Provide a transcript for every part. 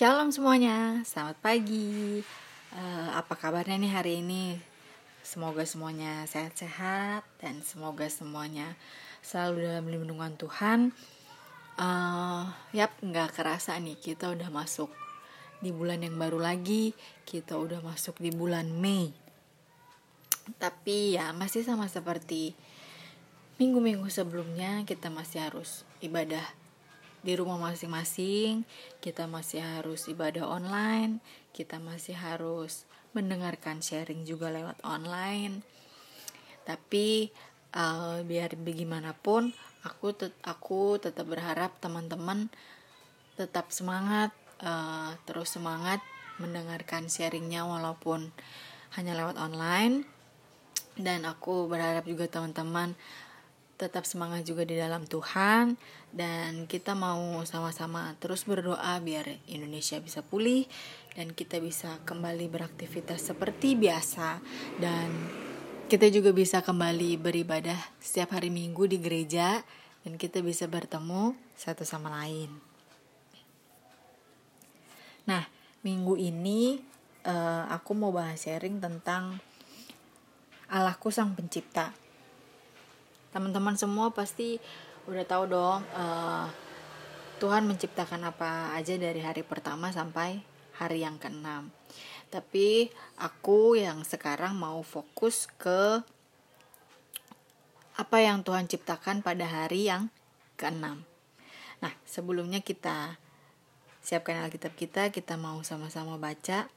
Shalom semuanya, selamat pagi. Uh, apa kabarnya nih hari ini? Semoga semuanya sehat-sehat dan semoga semuanya selalu dalam lindungan Tuhan. Uh, yap, nggak kerasa nih kita udah masuk di bulan yang baru lagi. Kita udah masuk di bulan Mei. Tapi ya masih sama seperti minggu-minggu sebelumnya kita masih harus ibadah di rumah masing-masing, kita masih harus ibadah online, kita masih harus mendengarkan sharing juga lewat online. Tapi uh, biar bagaimanapun, aku tet aku tetap berharap teman-teman tetap semangat, uh, terus semangat mendengarkan sharingnya walaupun hanya lewat online. Dan aku berharap juga teman-teman tetap semangat juga di dalam Tuhan dan kita mau sama-sama terus berdoa biar Indonesia bisa pulih dan kita bisa kembali beraktivitas seperti biasa dan kita juga bisa kembali beribadah setiap hari Minggu di gereja dan kita bisa bertemu satu sama lain. Nah, minggu ini uh, aku mau bahas sharing tentang Allahku Sang Pencipta teman-teman semua pasti udah tahu dong uh, Tuhan menciptakan apa aja dari hari pertama sampai hari yang keenam. Tapi aku yang sekarang mau fokus ke apa yang Tuhan ciptakan pada hari yang keenam. Nah, sebelumnya kita siapkan Alkitab kita, kita mau sama-sama baca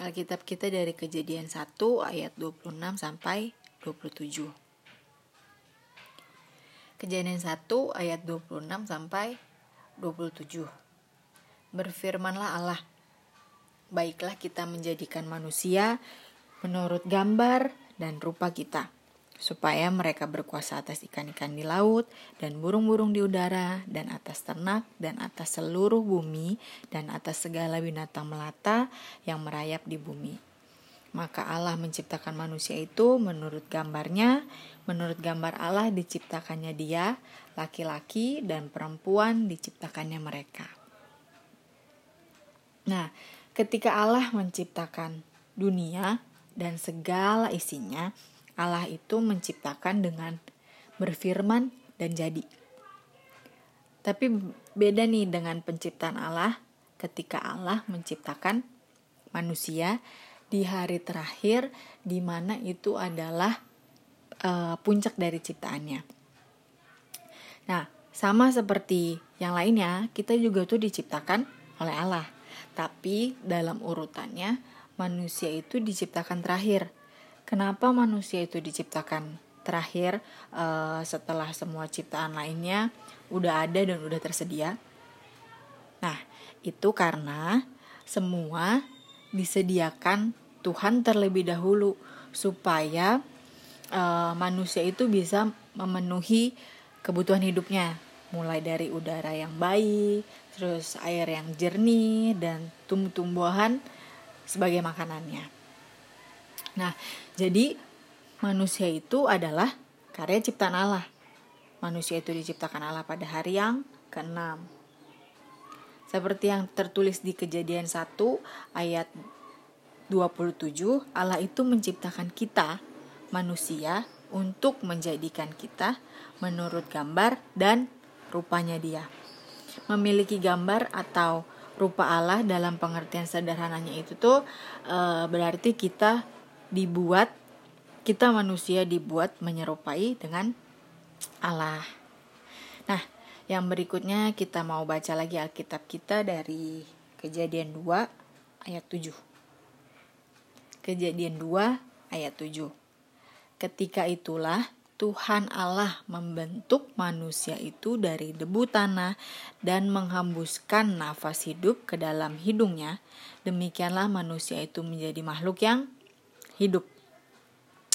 Alkitab kita dari Kejadian 1 ayat 26 sampai 27. Kejadian 1 ayat 26 sampai 27. Berfirmanlah Allah, baiklah kita menjadikan manusia menurut gambar dan rupa kita, supaya mereka berkuasa atas ikan-ikan di laut dan burung-burung di udara dan atas ternak dan atas seluruh bumi dan atas segala binatang melata yang merayap di bumi maka Allah menciptakan manusia itu menurut gambarnya, menurut gambar Allah diciptakannya dia, laki-laki dan perempuan diciptakannya mereka. Nah, ketika Allah menciptakan dunia dan segala isinya, Allah itu menciptakan dengan berfirman dan jadi. Tapi beda nih dengan penciptaan Allah ketika Allah menciptakan manusia di hari terakhir di mana itu adalah uh, puncak dari ciptaannya. Nah, sama seperti yang lainnya, kita juga tuh diciptakan oleh Allah. Tapi dalam urutannya, manusia itu diciptakan terakhir. Kenapa manusia itu diciptakan terakhir uh, setelah semua ciptaan lainnya udah ada dan udah tersedia? Nah, itu karena semua disediakan Tuhan terlebih dahulu supaya uh, manusia itu bisa memenuhi kebutuhan hidupnya mulai dari udara yang baik, terus air yang jernih dan tumbuh-tumbuhan sebagai makanannya. Nah, jadi manusia itu adalah karya ciptaan Allah. Manusia itu diciptakan Allah pada hari yang keenam. Seperti yang tertulis di Kejadian 1 ayat 27 Allah itu menciptakan kita manusia untuk menjadikan kita menurut gambar dan rupanya dia. Memiliki gambar atau rupa Allah dalam pengertian sederhananya itu tuh e, berarti kita dibuat kita manusia dibuat menyerupai dengan Allah. Nah, yang berikutnya kita mau baca lagi Alkitab kita dari Kejadian 2 ayat 7. Kejadian 2 ayat 7. Ketika itulah Tuhan Allah membentuk manusia itu dari debu tanah dan menghembuskan nafas hidup ke dalam hidungnya. Demikianlah manusia itu menjadi makhluk yang hidup.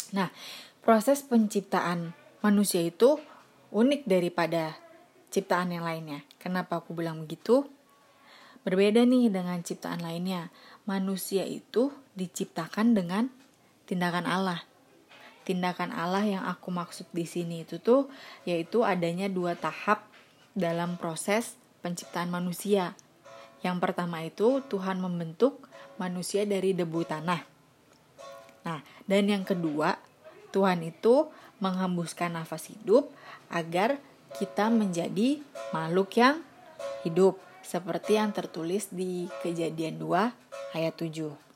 Nah, proses penciptaan manusia itu unik daripada ciptaan yang lainnya. Kenapa aku bilang begitu? Berbeda nih dengan ciptaan lainnya. Manusia itu diciptakan dengan tindakan Allah. Tindakan Allah yang aku maksud di sini itu tuh yaitu adanya dua tahap dalam proses penciptaan manusia. Yang pertama itu Tuhan membentuk manusia dari debu tanah. Nah, dan yang kedua, Tuhan itu menghembuskan nafas hidup agar kita menjadi makhluk yang hidup seperti yang tertulis di Kejadian 2 ayat 7.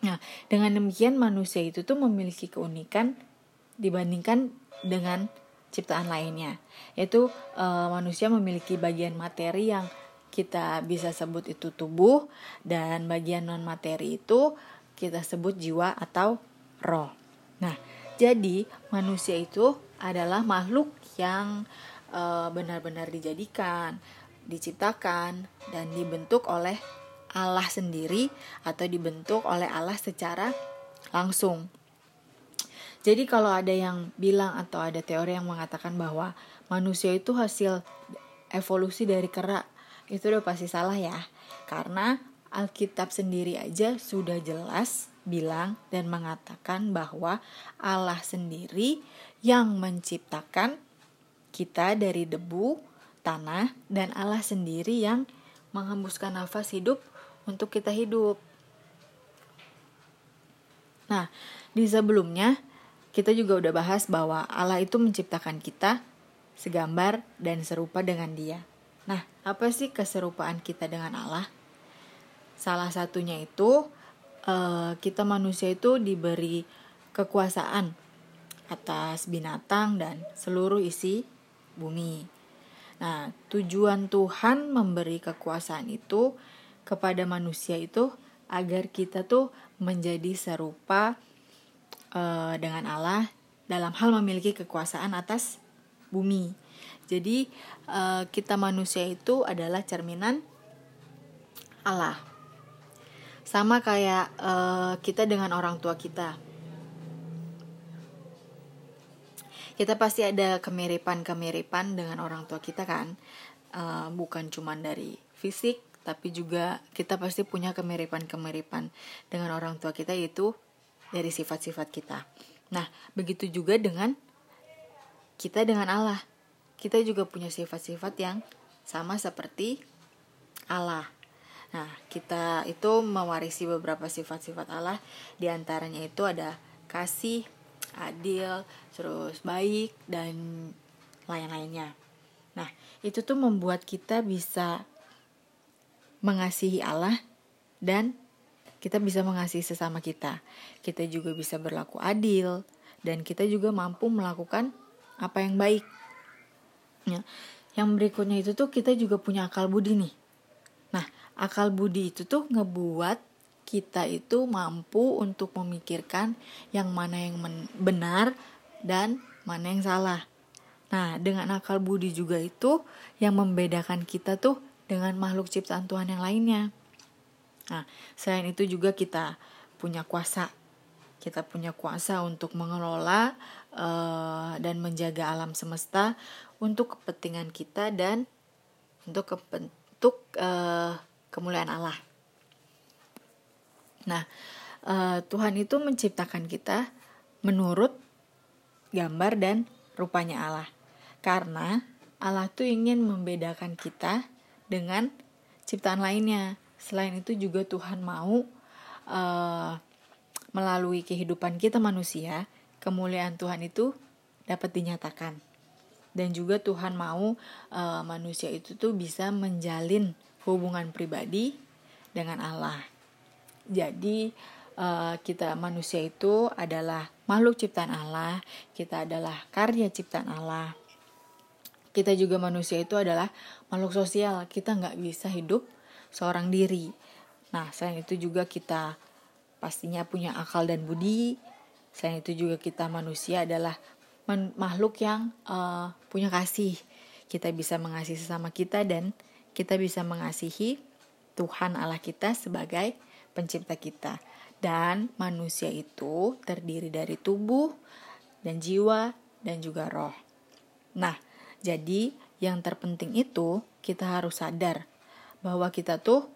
Nah, dengan demikian manusia itu tuh memiliki keunikan dibandingkan dengan ciptaan lainnya, yaitu e, manusia memiliki bagian materi yang kita bisa sebut itu tubuh dan bagian non materi itu kita sebut jiwa atau roh. Nah, jadi manusia itu adalah makhluk yang e, benar-benar dijadikan diciptakan dan dibentuk oleh Allah sendiri atau dibentuk oleh Allah secara langsung. Jadi kalau ada yang bilang atau ada teori yang mengatakan bahwa manusia itu hasil evolusi dari kera, itu udah pasti salah ya. Karena Alkitab sendiri aja sudah jelas bilang dan mengatakan bahwa Allah sendiri yang menciptakan kita dari debu tanah dan Allah sendiri yang menghembuskan nafas hidup untuk kita hidup. Nah, di sebelumnya kita juga udah bahas bahwa Allah itu menciptakan kita segambar dan serupa dengan Dia. Nah, apa sih keserupaan kita dengan Allah? Salah satunya itu uh, kita manusia itu diberi kekuasaan atas binatang dan seluruh isi bumi. Nah, tujuan Tuhan memberi kekuasaan itu kepada manusia itu agar kita tuh menjadi serupa uh, dengan Allah dalam hal memiliki kekuasaan atas bumi. Jadi uh, kita manusia itu adalah cerminan Allah. Sama kayak uh, kita dengan orang tua kita kita pasti ada kemiripan-kemiripan dengan orang tua kita kan. Uh, bukan cuma dari fisik tapi juga kita pasti punya kemiripan-kemiripan dengan orang tua kita yaitu dari sifat-sifat kita. Nah begitu juga dengan kita dengan Allah. Kita juga punya sifat-sifat yang sama seperti Allah. Nah, kita itu mewarisi beberapa sifat-sifat Allah, di antaranya itu ada kasih, adil, terus baik dan lain-lainnya. Nah, itu tuh membuat kita bisa mengasihi Allah dan kita bisa mengasihi sesama kita. Kita juga bisa berlaku adil dan kita juga mampu melakukan apa yang baik. Ya. Yang berikutnya itu tuh kita juga punya akal budi nih. Nah, akal budi itu tuh ngebuat kita itu mampu untuk memikirkan yang mana yang benar dan mana yang salah. Nah, dengan akal budi juga itu yang membedakan kita tuh dengan makhluk ciptaan Tuhan yang lainnya. Nah, selain itu juga kita punya kuasa. Kita punya kuasa untuk mengelola uh, dan menjaga alam semesta untuk kepentingan kita dan untuk kepentuk uh, kemuliaan Allah. Nah, uh, Tuhan itu menciptakan kita menurut gambar dan rupanya Allah. Karena Allah tuh ingin membedakan kita dengan ciptaan lainnya. Selain itu juga Tuhan mau uh, melalui kehidupan kita manusia, kemuliaan Tuhan itu dapat dinyatakan. Dan juga Tuhan mau uh, manusia itu tuh bisa menjalin hubungan pribadi dengan Allah. Jadi uh, kita manusia itu adalah makhluk ciptaan Allah, kita adalah karya ciptaan Allah. Kita juga manusia itu adalah makhluk sosial, kita nggak bisa hidup seorang diri. Nah, selain itu juga kita pastinya punya akal dan budi. Selain itu juga kita manusia adalah makhluk yang uh, punya kasih. Kita bisa mengasihi sesama kita dan kita bisa mengasihi Tuhan Allah kita sebagai pencipta kita. Dan manusia itu terdiri dari tubuh dan jiwa dan juga roh. Nah, jadi yang terpenting itu kita harus sadar bahwa kita tuh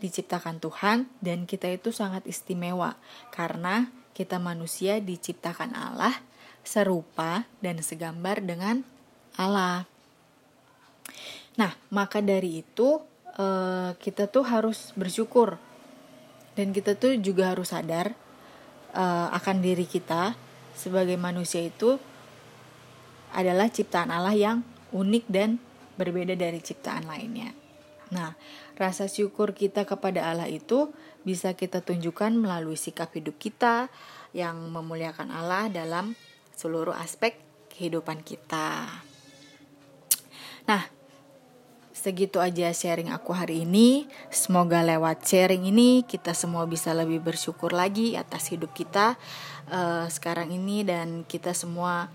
diciptakan Tuhan dan kita itu sangat istimewa karena kita manusia diciptakan Allah serupa dan segambar dengan Allah. Nah, maka dari itu uh, kita tuh harus bersyukur dan kita tuh juga harus sadar uh, akan diri kita sebagai manusia itu adalah ciptaan Allah yang unik dan berbeda dari ciptaan lainnya. Nah, rasa syukur kita kepada Allah itu bisa kita tunjukkan melalui sikap hidup kita yang memuliakan Allah dalam seluruh aspek kehidupan kita. Nah, segitu aja sharing aku hari ini. Semoga lewat sharing ini kita semua bisa lebih bersyukur lagi atas hidup kita uh, sekarang ini dan kita semua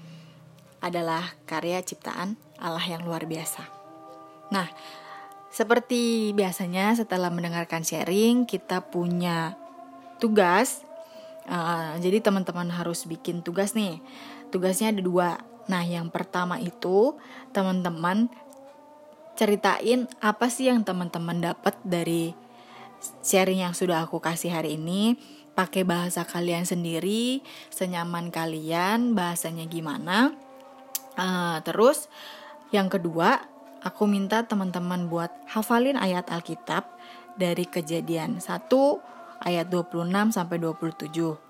adalah karya ciptaan Allah yang luar biasa. Nah, seperti biasanya setelah mendengarkan sharing kita punya tugas. Uh, jadi teman-teman harus bikin tugas nih. Tugasnya ada dua. Nah yang pertama itu teman-teman ceritain apa sih yang teman-teman dapat dari sharing yang sudah aku kasih hari ini. Pakai bahasa kalian sendiri, senyaman kalian, bahasanya gimana. Uh, terus yang kedua aku minta teman-teman buat hafalin ayat Alkitab dari kejadian 1 ayat 26 sampai 27.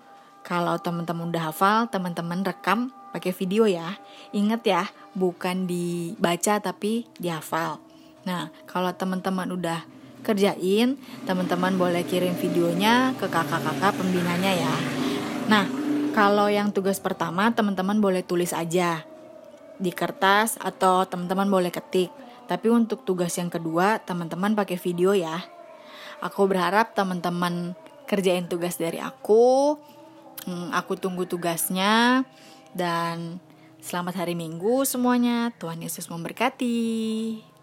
Kalau teman-teman udah hafal, teman-teman rekam pakai video ya. Ingat ya, bukan dibaca tapi dihafal. Nah, kalau teman-teman udah kerjain, teman-teman boleh kirim videonya ke kakak-kakak pembinanya ya. Nah, kalau yang tugas pertama teman-teman boleh tulis aja di kertas atau teman-teman boleh ketik. Tapi untuk tugas yang kedua, teman-teman pakai video ya. Aku berharap teman-teman kerjain tugas dari aku. Hmm, aku tunggu tugasnya dan selamat hari Minggu semuanya. Tuhan Yesus memberkati.